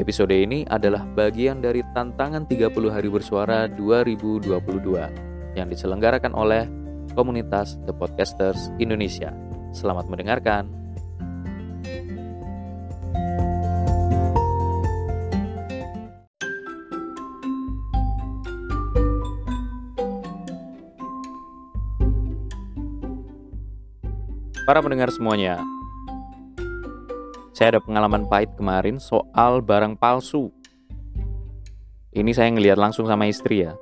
Episode ini adalah bagian dari tantangan 30 hari bersuara 2022 yang diselenggarakan oleh komunitas The Podcasters Indonesia. Selamat mendengarkan. Para pendengar semuanya, saya ada pengalaman pahit kemarin soal barang palsu. Ini saya ngelihat langsung sama istri ya.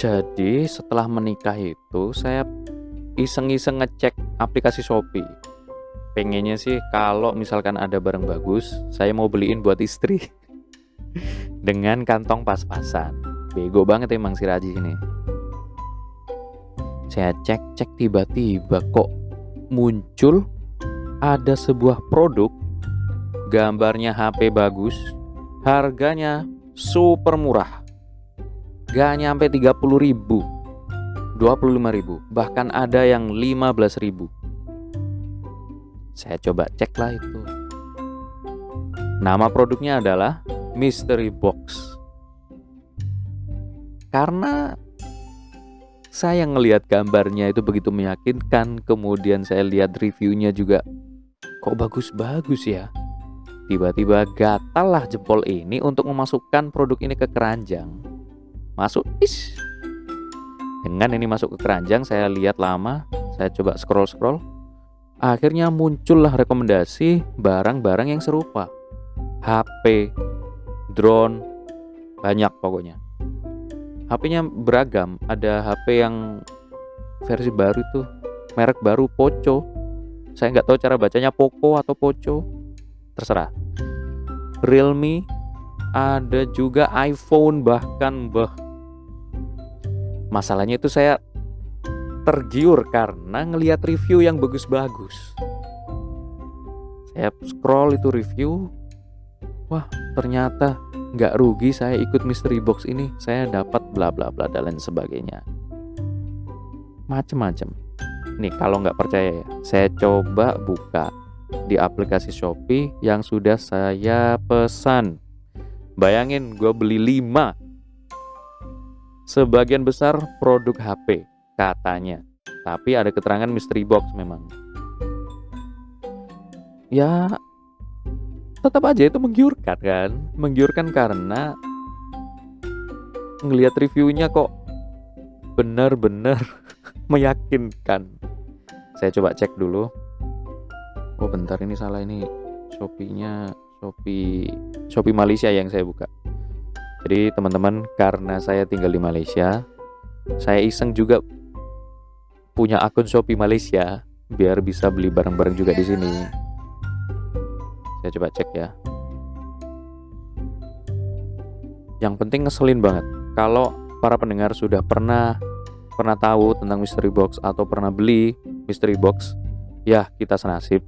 Jadi setelah menikah itu saya iseng-iseng ngecek aplikasi Shopee. Pengennya sih kalau misalkan ada barang bagus, saya mau beliin buat istri. Dengan kantong pas-pasan. Bego banget emang si Raji ini. Saya cek-cek tiba-tiba kok muncul ada sebuah produk gambarnya HP bagus, harganya super murah. Gak nyampe 30 ribu 25 ribu Bahkan ada yang 15 ribu. Saya coba cek lah itu. Nama produknya adalah Mystery Box. Karena saya ngelihat gambarnya itu begitu meyakinkan Kemudian saya lihat reviewnya juga Kok bagus-bagus ya? Tiba-tiba gatal lah jempol ini untuk memasukkan produk ini ke keranjang. Masuk, is. Dengan ini masuk ke keranjang, saya lihat lama, saya coba scroll-scroll. Akhirnya muncullah rekomendasi barang-barang yang serupa. HP, drone, banyak pokoknya. HP-nya beragam, ada HP yang versi baru tuh, merek baru Poco, saya nggak tahu cara bacanya Poco atau Poco. Terserah. Realme ada juga iPhone bahkan bah. Masalahnya itu saya tergiur karena ngelihat review yang bagus-bagus. Saya scroll itu review wah ternyata nggak rugi saya ikut mystery box ini. Saya dapat bla bla bla dan lain sebagainya. Macem-macem Nih kalau nggak percaya ya, saya coba buka di aplikasi Shopee yang sudah saya pesan. Bayangin gue beli 5 Sebagian besar produk HP katanya. Tapi ada keterangan mystery box memang. Ya tetap aja itu menggiurkan kan? Menggiurkan karena ngelihat reviewnya kok benar-benar meyakinkan saya coba cek dulu. Oh bentar ini salah. Ini Shopee-nya Shopee Shopee Malaysia yang saya buka. Jadi teman-teman karena saya tinggal di Malaysia saya iseng juga punya akun Shopee Malaysia biar bisa beli barang-barang juga di sini. Saya coba cek ya. Yang penting ngeselin banget. Kalau para pendengar sudah pernah pernah tahu tentang mystery box atau pernah beli mystery box, ya kita senasib.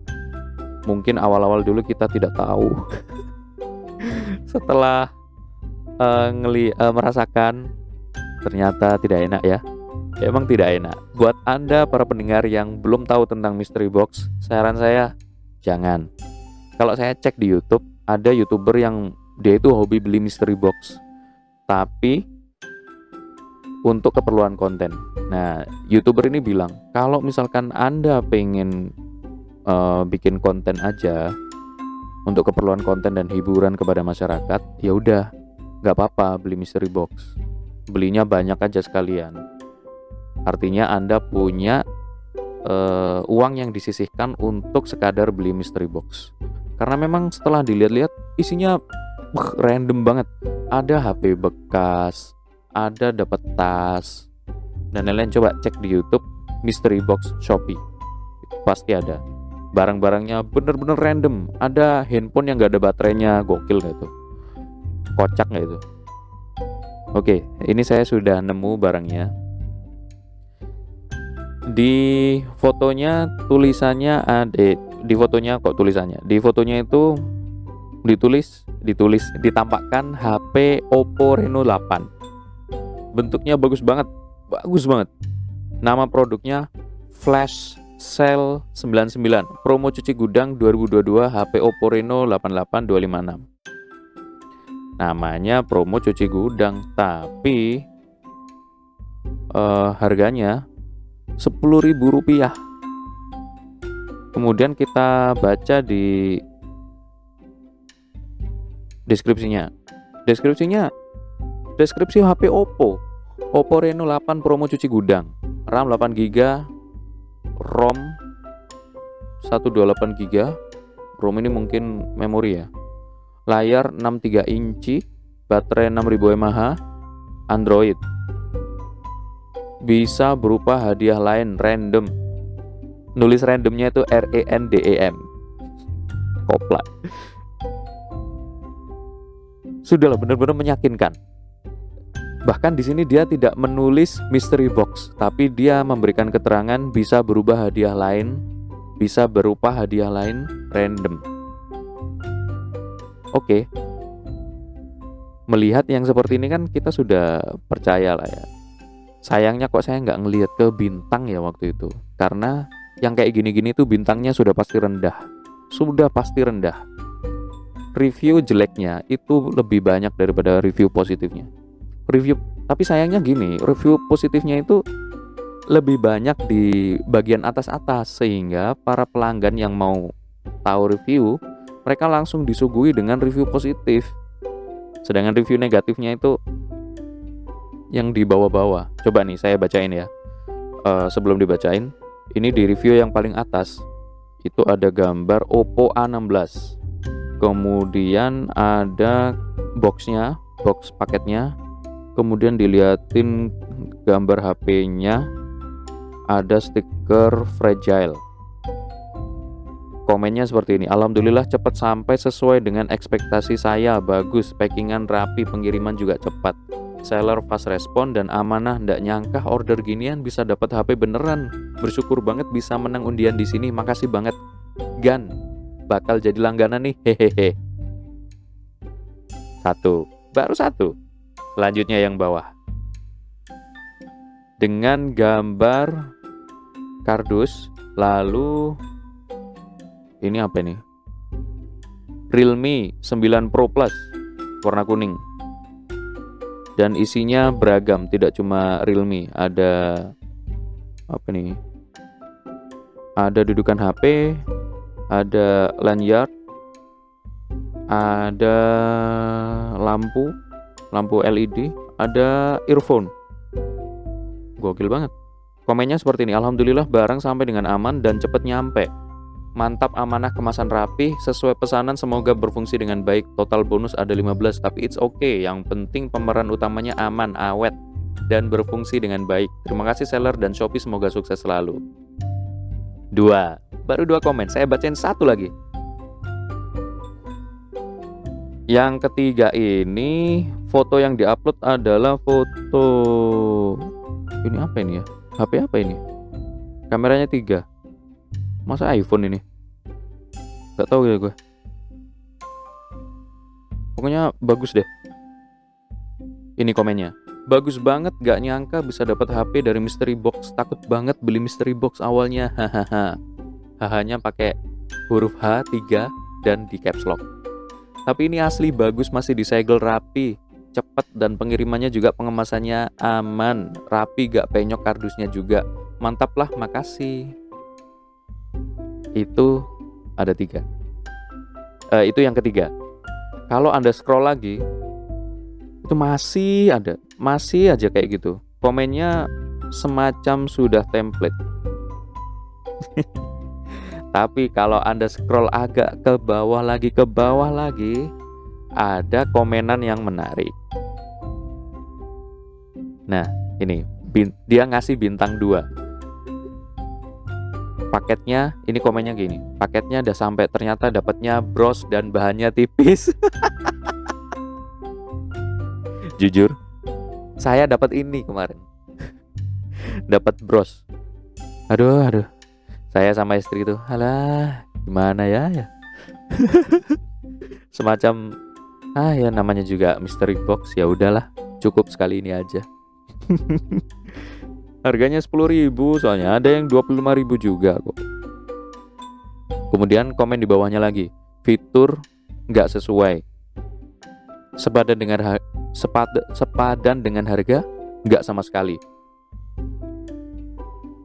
Mungkin awal-awal dulu kita tidak tahu. Setelah uh, ngeli uh, merasakan ternyata tidak enak ya. Emang tidak enak. Buat Anda para pendengar yang belum tahu tentang mystery box, saran saya jangan. Kalau saya cek di YouTube, ada YouTuber yang dia itu hobi beli mystery box. Tapi untuk keperluan konten. Nah, youtuber ini bilang kalau misalkan anda pengen uh, bikin konten aja untuk keperluan konten dan hiburan kepada masyarakat, ya udah nggak apa-apa beli mystery box. Belinya banyak aja sekalian. Artinya anda punya uh, uang yang disisihkan untuk sekadar beli mystery box. Karena memang setelah dilihat-lihat isinya uh, random banget. Ada HP bekas, ada dapat tas. Dan lain-lain coba cek di YouTube mystery box Shopee. Pasti ada. Barang-barangnya bener-bener random. Ada handphone yang gak ada baterainya gokil gak itu? Kocak gak itu? Oke ini saya sudah nemu barangnya. Di fotonya tulisannya ada di fotonya kok tulisannya? Di fotonya itu ditulis ditulis ditampakkan HP Oppo Reno 8 bentuknya bagus banget. Bagus banget. Nama produknya Flash Cell 99 promo cuci gudang 2022 HP Oppo Reno 88256 namanya promo cuci gudang tapi uh, harganya ribu rupiah. Kemudian kita baca di deskripsinya. Deskripsinya deskripsi HP Oppo. Oppo Reno 8 promo cuci gudang. RAM 8GB ROM 128GB ROM ini mungkin memori ya. Layar 63 inci baterai 6000 mAh Android. Bisa berupa hadiah lain random. Nulis randomnya itu R E N D E M. Koplak. Sudahlah benar-benar meyakinkan bahkan di sini dia tidak menulis mystery box tapi dia memberikan keterangan bisa berubah hadiah lain bisa berupa hadiah lain random. Oke. Melihat yang seperti ini kan kita sudah percaya lah ya. Sayangnya kok saya nggak ngelihat ke bintang ya waktu itu. Karena yang kayak gini-gini tuh bintangnya sudah pasti rendah. Sudah pasti rendah. Review jeleknya itu lebih banyak daripada review positifnya review tapi sayangnya gini review positifnya itu lebih banyak di bagian atas-atas sehingga para pelanggan yang mau tahu review mereka langsung disuguhi dengan review positif sedangkan review negatifnya itu yang di bawah-bawah. Coba nih saya bacain ya. Uh, sebelum dibacain, ini di review yang paling atas itu ada gambar Oppo A16. Kemudian ada boxnya, box paketnya. Kemudian diliatin gambar HP-nya. Ada stiker fragile. Komennya seperti ini. Alhamdulillah cepat sampai sesuai dengan ekspektasi saya. Bagus, packingan rapi, pengiriman juga cepat seller fast respon dan amanah ndak nyangka order ginian bisa dapat HP beneran bersyukur banget bisa menang undian di sini makasih banget Gan bakal jadi langganan nih hehehe satu baru satu selanjutnya yang bawah. Dengan gambar kardus lalu ini apa ini? Realme 9 Pro Plus warna kuning. Dan isinya beragam tidak cuma Realme ada apa nih ada dudukan HP ada lanyard ada lampu lampu LED ada earphone gokil banget komennya seperti ini Alhamdulillah barang sampai dengan aman dan cepat nyampe Mantap amanah kemasan rapi, sesuai pesanan semoga berfungsi dengan baik. Total bonus ada 15, tapi it's okay. Yang penting pemeran utamanya aman, awet, dan berfungsi dengan baik. Terima kasih seller dan Shopee semoga sukses selalu. Dua, baru dua komen. Saya bacain satu lagi. Yang ketiga ini foto yang diupload adalah foto ini apa ini ya? HP apa ini? Kameranya tiga. Masa iPhone ini? Gak tahu ya gue pokoknya bagus deh. Ini komennya. Bagus banget gak nyangka bisa dapat HP dari mystery box. Takut banget beli mystery box awalnya. Hahaha. Hahanya pakai huruf H 3 dan di caps lock. Tapi ini asli bagus masih disegel rapi cepat dan pengirimannya juga pengemasannya aman rapi gak penyok kardusnya juga mantap lah makasih itu ada tiga. Uh, itu yang ketiga. Kalau anda scroll lagi, itu masih ada, masih aja kayak gitu. Komennya semacam sudah template. Tapi kalau anda scroll agak ke bawah lagi, ke bawah lagi, ada komenan yang menarik. Nah, ini dia ngasih bintang 2 paketnya ini komennya gini. Paketnya udah sampai ternyata dapatnya bros dan bahannya tipis. Jujur saya dapat ini kemarin. Dapat bros. Aduh aduh. Saya sama istri itu halah gimana ya ya? Semacam ah ya namanya juga mystery box. Ya udahlah cukup sekali ini aja Harganya 10.000 soalnya ada yang 25.000 juga kok. Kemudian komen di bawahnya lagi, fitur nggak sesuai. Sepadan dengan sepad sepadan dengan harga nggak sama sekali.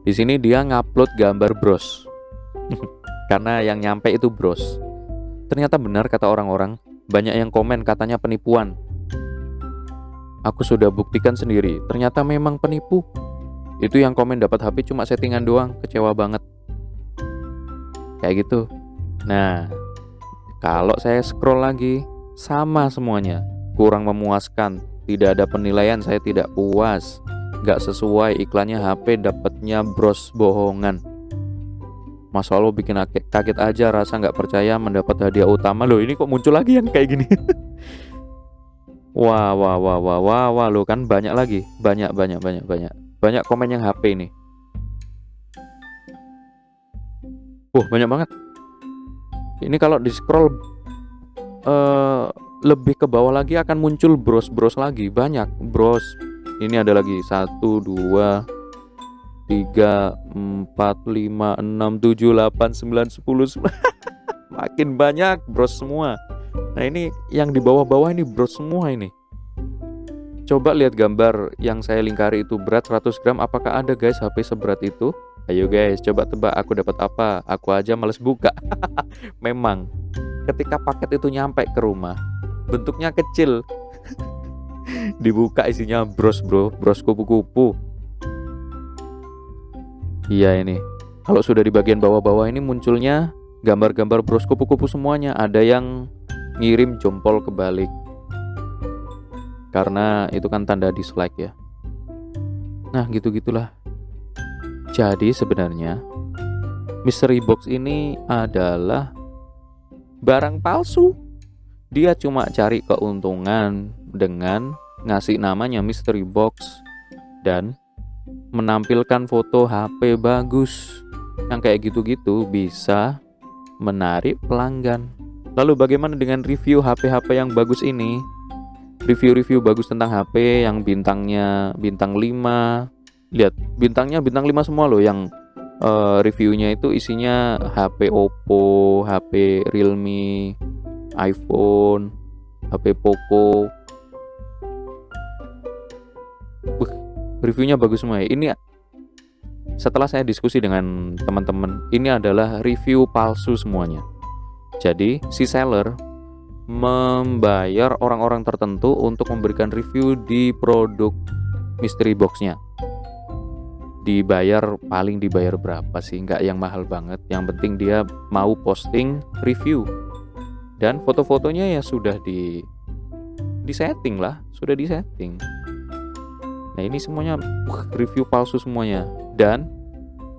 Di sini dia ngupload gambar bros. Karena yang nyampe itu bros. Ternyata benar kata orang-orang, banyak yang komen katanya penipuan. Aku sudah buktikan sendiri, ternyata memang penipu. Itu yang komen dapat HP cuma settingan doang, kecewa banget. Kayak gitu. Nah, kalau saya scroll lagi, sama semuanya. Kurang memuaskan, tidak ada penilaian, saya tidak puas. Gak sesuai iklannya HP dapatnya bros bohongan. Mas Allah bikin kaget aja rasa nggak percaya mendapat hadiah utama loh ini kok muncul lagi yang kayak gini wah wah wah wah wah wah lo kan banyak lagi. Banyak banyak banyak banyak. Banyak komen yang HP ini. Wah banyak banget. Ini kalau di scroll uh, lebih ke bawah lagi akan muncul bros-bros lagi. Banyak bros. Ini ada lagi. Satu dua tiga empat lima enam tujuh delapan sembilan sepuluh makin banyak bros semua nah ini yang di bawah-bawah ini bros semua ini Coba lihat gambar yang saya lingkari itu berat 100 gram. Apakah ada guys HP seberat itu? Ayo guys, coba tebak aku dapat apa? Aku aja males buka. Memang, ketika paket itu nyampe ke rumah, bentuknya kecil. Dibuka isinya bros bro, bros kupu-kupu. Iya ini. Kalau sudah di bagian bawah-bawah ini munculnya gambar-gambar bros kupu-kupu semuanya. Ada yang ngirim jempol kebalik karena itu kan tanda dislike ya. Nah, gitu-gitulah. Jadi sebenarnya mystery box ini adalah barang palsu. Dia cuma cari keuntungan dengan ngasih namanya mystery box dan menampilkan foto HP bagus. Yang kayak gitu-gitu bisa menarik pelanggan. Lalu bagaimana dengan review HP-HP yang bagus ini? review-review bagus tentang HP yang bintangnya bintang 5 lihat bintangnya bintang 5 semua loh yang uh, reviewnya itu isinya HP Oppo, HP Realme, iPhone, HP Poco. Uh, reviewnya bagus semua ya. Ini setelah saya diskusi dengan teman-teman, ini adalah review palsu semuanya. Jadi si seller membayar orang-orang tertentu untuk memberikan review di produk mystery boxnya. Dibayar paling dibayar berapa sih? Nggak yang mahal banget. Yang penting dia mau posting review. Dan foto-fotonya ya sudah di di setting lah. Sudah di setting nah ini semuanya uh, review palsu semuanya. Dan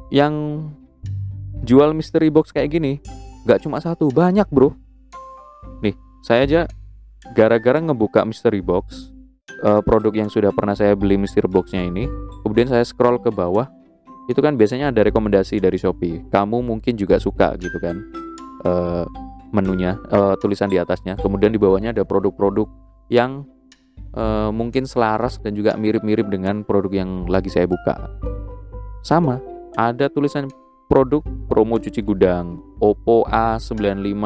yang jual mystery box kayak gini nggak cuma satu banyak bro. Nih saya aja gara-gara ngebuka mystery box uh, produk yang sudah pernah saya beli mystery boxnya ini kemudian saya scroll ke bawah itu kan biasanya ada rekomendasi dari Shopee. Kamu mungkin juga suka gitu kan uh, menunya uh, tulisan di atasnya. Kemudian di bawahnya ada produk-produk yang uh, mungkin selaras dan juga mirip-mirip dengan produk yang lagi saya buka. Sama ada tulisan produk promo cuci gudang Oppo A95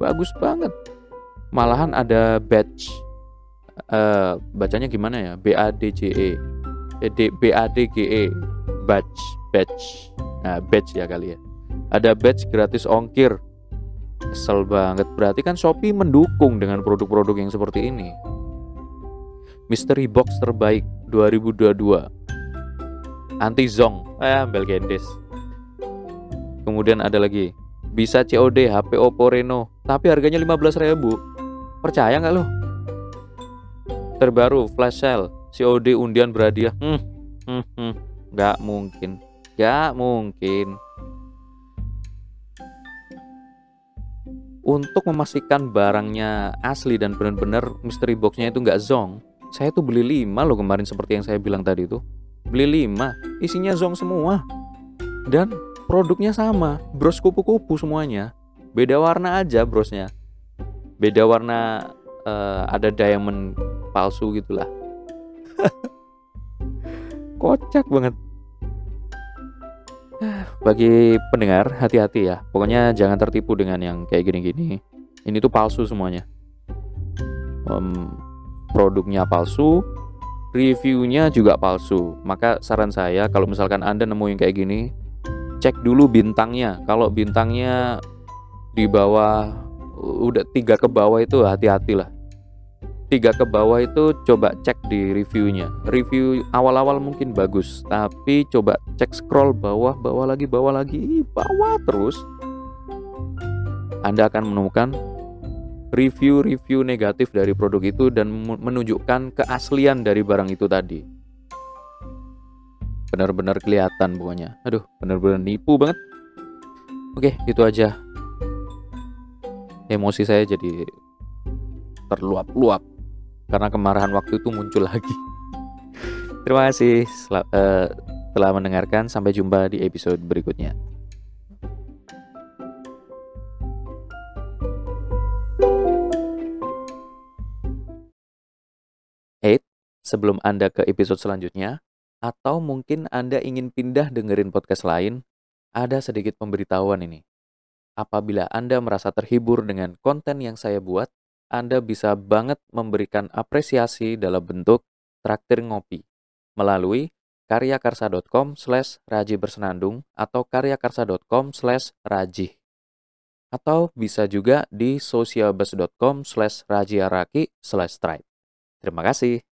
bagus banget. Malahan ada badge uh, bacanya gimana ya? B A D J E. Eh, B A badge badge nah badge ya kali ya. Ada badge gratis ongkir. Kesel banget. Berarti kan Shopee mendukung dengan produk-produk yang seperti ini. Mystery Box terbaik 2022 anti zong eh ambil gendes kemudian ada lagi bisa COD HP Oppo Reno, tapi harganya 15.000. Percaya nggak lo? Terbaru flash sale, COD undian berhadiah. Hmm, hmm, hmm, nggak mungkin. Gak mungkin. Untuk memastikan barangnya asli dan benar-benar mystery boxnya itu nggak zong, saya tuh beli 5 loh kemarin seperti yang saya bilang tadi itu. Beli 5, isinya zong semua. Dan produknya sama, bros kupu-kupu semuanya. Beda warna aja brosnya. Beda warna uh, ada diamond palsu gitulah. Kocak banget. Bagi pendengar, hati-hati ya. Pokoknya jangan tertipu dengan yang kayak gini-gini. Ini tuh palsu semuanya. Um, produknya palsu, reviewnya juga palsu. Maka saran saya kalau misalkan Anda nemu yang kayak gini, cek dulu bintangnya. Kalau bintangnya di bawah udah tiga ke bawah itu hati-hatilah tiga ke bawah itu coba cek di reviewnya review awal-awal mungkin bagus tapi coba cek scroll bawah bawah lagi bawah lagi bawah terus Anda akan menemukan review-review negatif dari produk itu dan menunjukkan keaslian dari barang itu tadi benar-benar kelihatan pokoknya aduh benar-benar nipu banget oke itu aja emosi saya jadi terluap-luap karena kemarahan waktu itu muncul lagi. Terima kasih uh, telah mendengarkan. Sampai jumpa di episode berikutnya. Sebelum Anda ke episode selanjutnya, atau mungkin Anda ingin pindah dengerin podcast lain, ada sedikit pemberitahuan ini. Apabila Anda merasa terhibur dengan konten yang saya buat, anda bisa banget memberikan apresiasi dalam bentuk traktir ngopi melalui karyakarsa.com slash raji bersenandung atau karyakarsa.com slash raji. Atau bisa juga di socialbus.com slash rajiaraki slash stripe. Terima kasih.